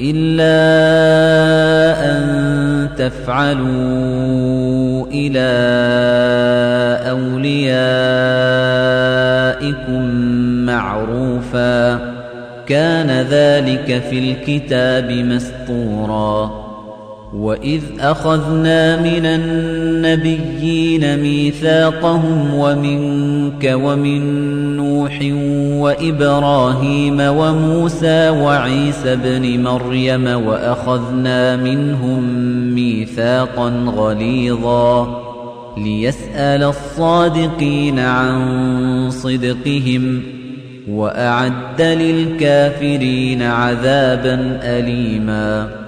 إلا أن تفعلوا إلى أوليائكم معروفاً. كان ذلك في الكتاب مسطورا وإذ أخذنا من النبيين ميثاقهم ومنك ومن نوح وإبراهيم وموسى وعيسى بن مريم وأخذنا منهم ميثاقا غليظا ليسأل الصادقين عن صدقهم وأعد للكافرين عذابا أليما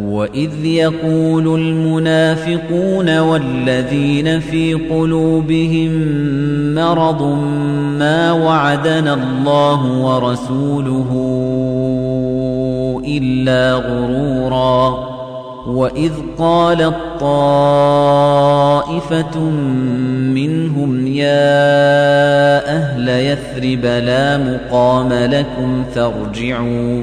وإذ يقول المنافقون والذين في قلوبهم مرض ما وعدنا الله ورسوله إلا غرورا وإذ قالت طائفة منهم يا أهل يثرب لا مقام لكم فارجعوا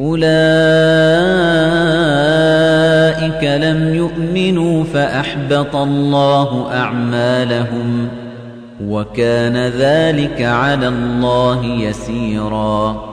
أولئك لم يؤمنوا فأحبط الله أعمالهم وكان ذلك على الله يسيرا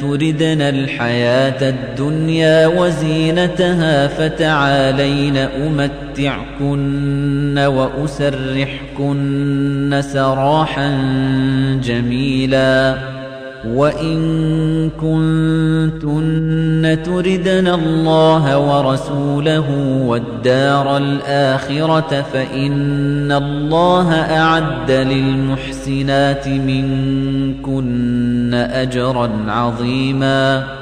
تردن الحياة الدنيا وزينتها فتعالين أمتعكن وأسرحكن سراحا جميلاً وَإِن كُنتُنَّ تُرِدْنَ اللَّهَ وَرَسُولَهُ وَالدَّارَ الْآخِرَةَ فَإِنَّ اللَّهَ أَعَدَّ لِلْمُحْسِنَاتِ مِنكُنَّ أَجْرًا عَظِيمًا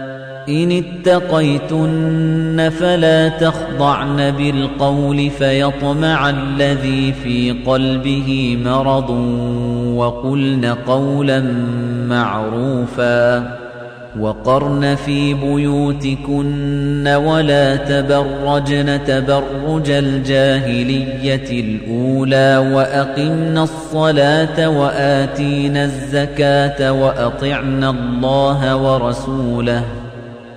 إن اتقيتن فلا تخضعن بالقول فيطمع الذي في قلبه مرض وقلن قولا معروفا وقرن في بيوتكن ولا تبرجن تبرج الجاهلية الأولى وأقمن الصلاة وآتين الزكاة وأطعن الله ورسوله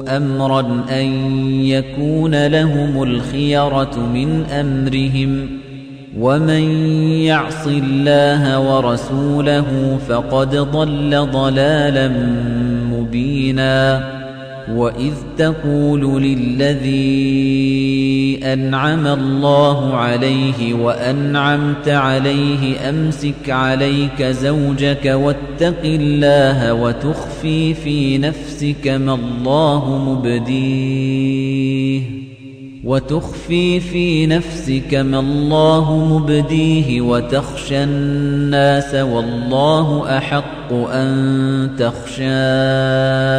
أمرا أن يكون لهم الخيرة من أمرهم ومن يعص الله ورسوله فقد ضل ضلالا مبينا وإذ تقول للذي أنعم الله عليه وأنعمت عليه أمسك عليك زوجك واتق الله وتخفي في نفسك ما الله مبديه وتخفي في نفسك ما الله مبديه وتخشى الناس والله أحق أن تخشاه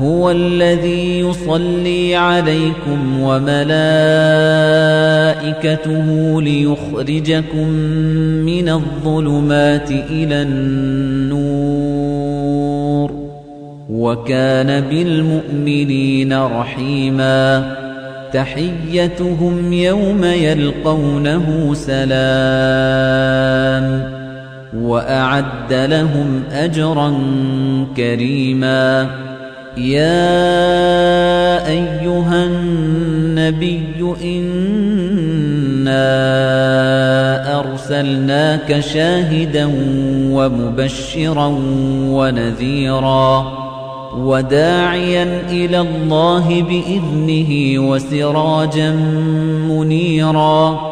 هو الذي يصلي عليكم وملائكته ليخرجكم من الظلمات إلى النور وكان بالمؤمنين رحيما تحيتهم يوم يلقونه سلام وأعد لهم أجرا كريما يا أيها النبي إنا أرسلناك شاهدا ومبشرا ونذيرا وداعيا إلى الله بإذنه وسراجا منيرا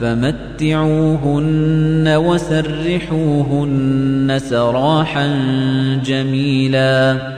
فمتعوهن وسرحوهن سراحا جميلا.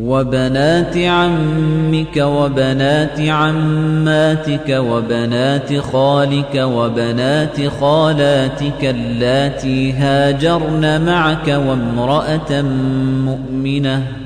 وبنات عمك وبنات عماتك وبنات خالك وبنات خالاتك اللاتي هاجرن معك وامرأة مؤمنة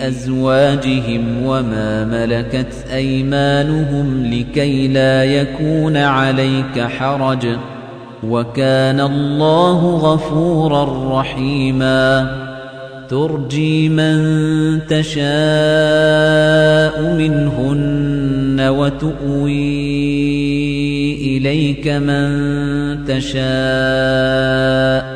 أزواجهم وما ملكت أيمانهم لكي لا يكون عليك حرج وكان الله غفورا رحيما. ترجي من تشاء منهن وتؤوي إليك من تشاء.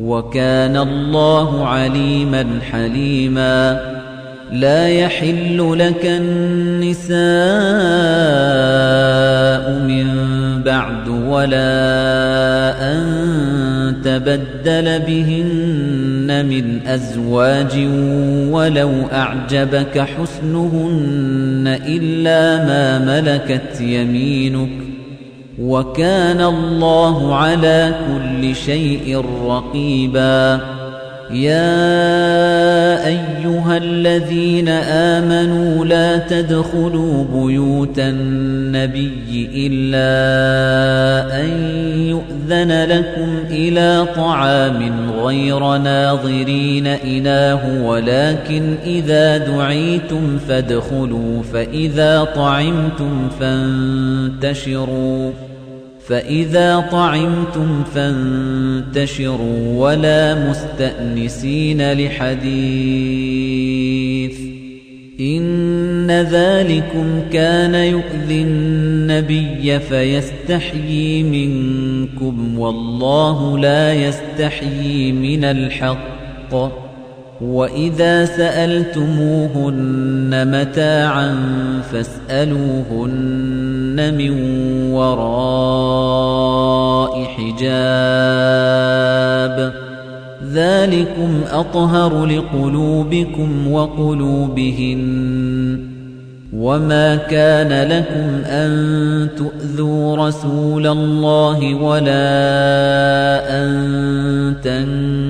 وكان الله عليما حليما. لا يحل لك النساء من بعد ولا أن تبدل بهن من أزواج ولو أعجبك حسنهن إلا ما ملكت يمينك. وكان الله على كل شيء رقيبا. يا أيها الذين آمنوا لا تدخلوا بيوت النبي إلا أن يؤذن لكم إلى طعام غير ناظرين إناه ولكن إذا دعيتم فادخلوا فإذا طعمتم فانتشروا. فإذا طعمتم فانتشروا ولا مستأنسين لحديث إن ذلكم كان يؤذي النبي فيستحيي منكم والله لا يستحيي من الحق وَإِذَا سَأَلْتُمُوهُنَّ مَتَاعًا فَاسْأَلُوهُنَّ مِنْ وَرَاءِ حِجَابٍ ذَلِكُمْ أَطْهَرُ لِقُلُوبِكُمْ وَقُلُوبِهِنَّ وَمَا كَانَ لَكُمْ أَن تُؤْذُوا رَسُولَ اللَّهِ وَلَا أَن تَنكِحُوا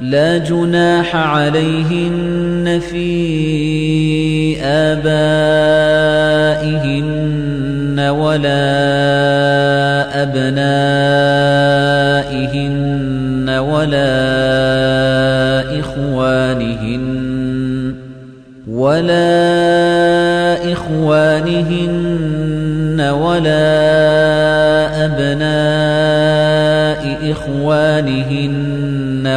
لا جناح عليهن في آبائهن ولا أبنائهن ولا إخوانهن ولا إخوانهن ولا أبناء إخوانهن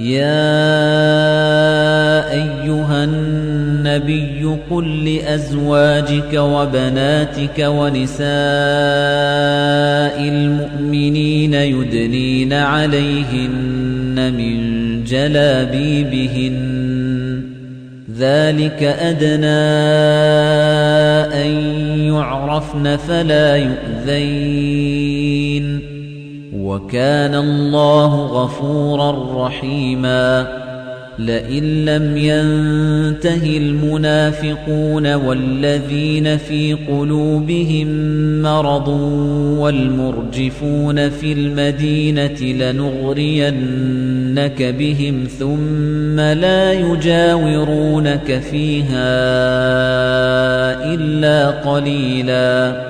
يا أيها النبي قل لأزواجك وبناتك ونساء المؤمنين يدنين عليهن من جلابيبهن. ذلك أدنى أن يعرفن فلا يؤذين. وكان الله غفورا رحيما. لئن لم ينته المنافقون والذين في قلوبهم مرض والمرجفون في المدينة لنغرينك بهم ثم لا يجاورونك فيها إلا قليلاً.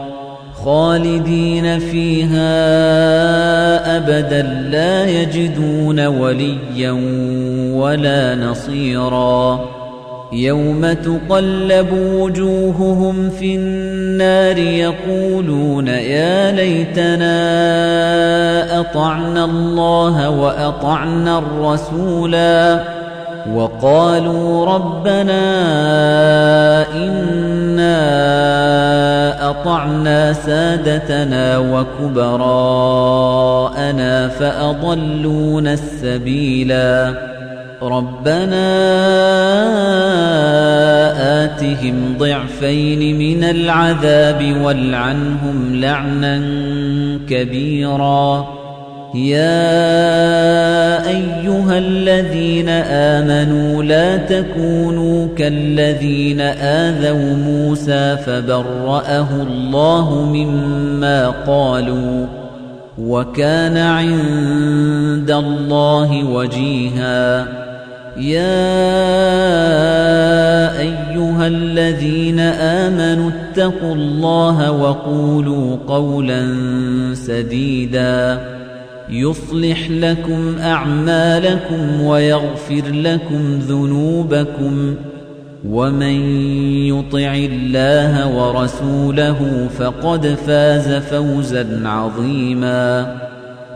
خالدين فيها أبدا لا يجدون وليا ولا نصيرا. يوم تقلب وجوههم في النار يقولون يا ليتنا أطعنا الله وأطعنا الرسولا. وقالوا ربنا إنا أطعنا سادتنا وكبراءنا فأضلونا السبيلا. ربنا آتهم ضعفين من العذاب والعنهم لعنا كبيرا. يا أيها الذين آمنوا لا تكونوا كالذين آذوا موسى فبرأه الله مما قالوا وكان عند الله وجيها. يا أيها الذين آمنوا اتقوا الله وقولوا قولا سديدا. يصلح لكم أعمالكم ويغفر لكم ذنوبكم ومن يطع الله ورسوله فقد فاز فوزا عظيما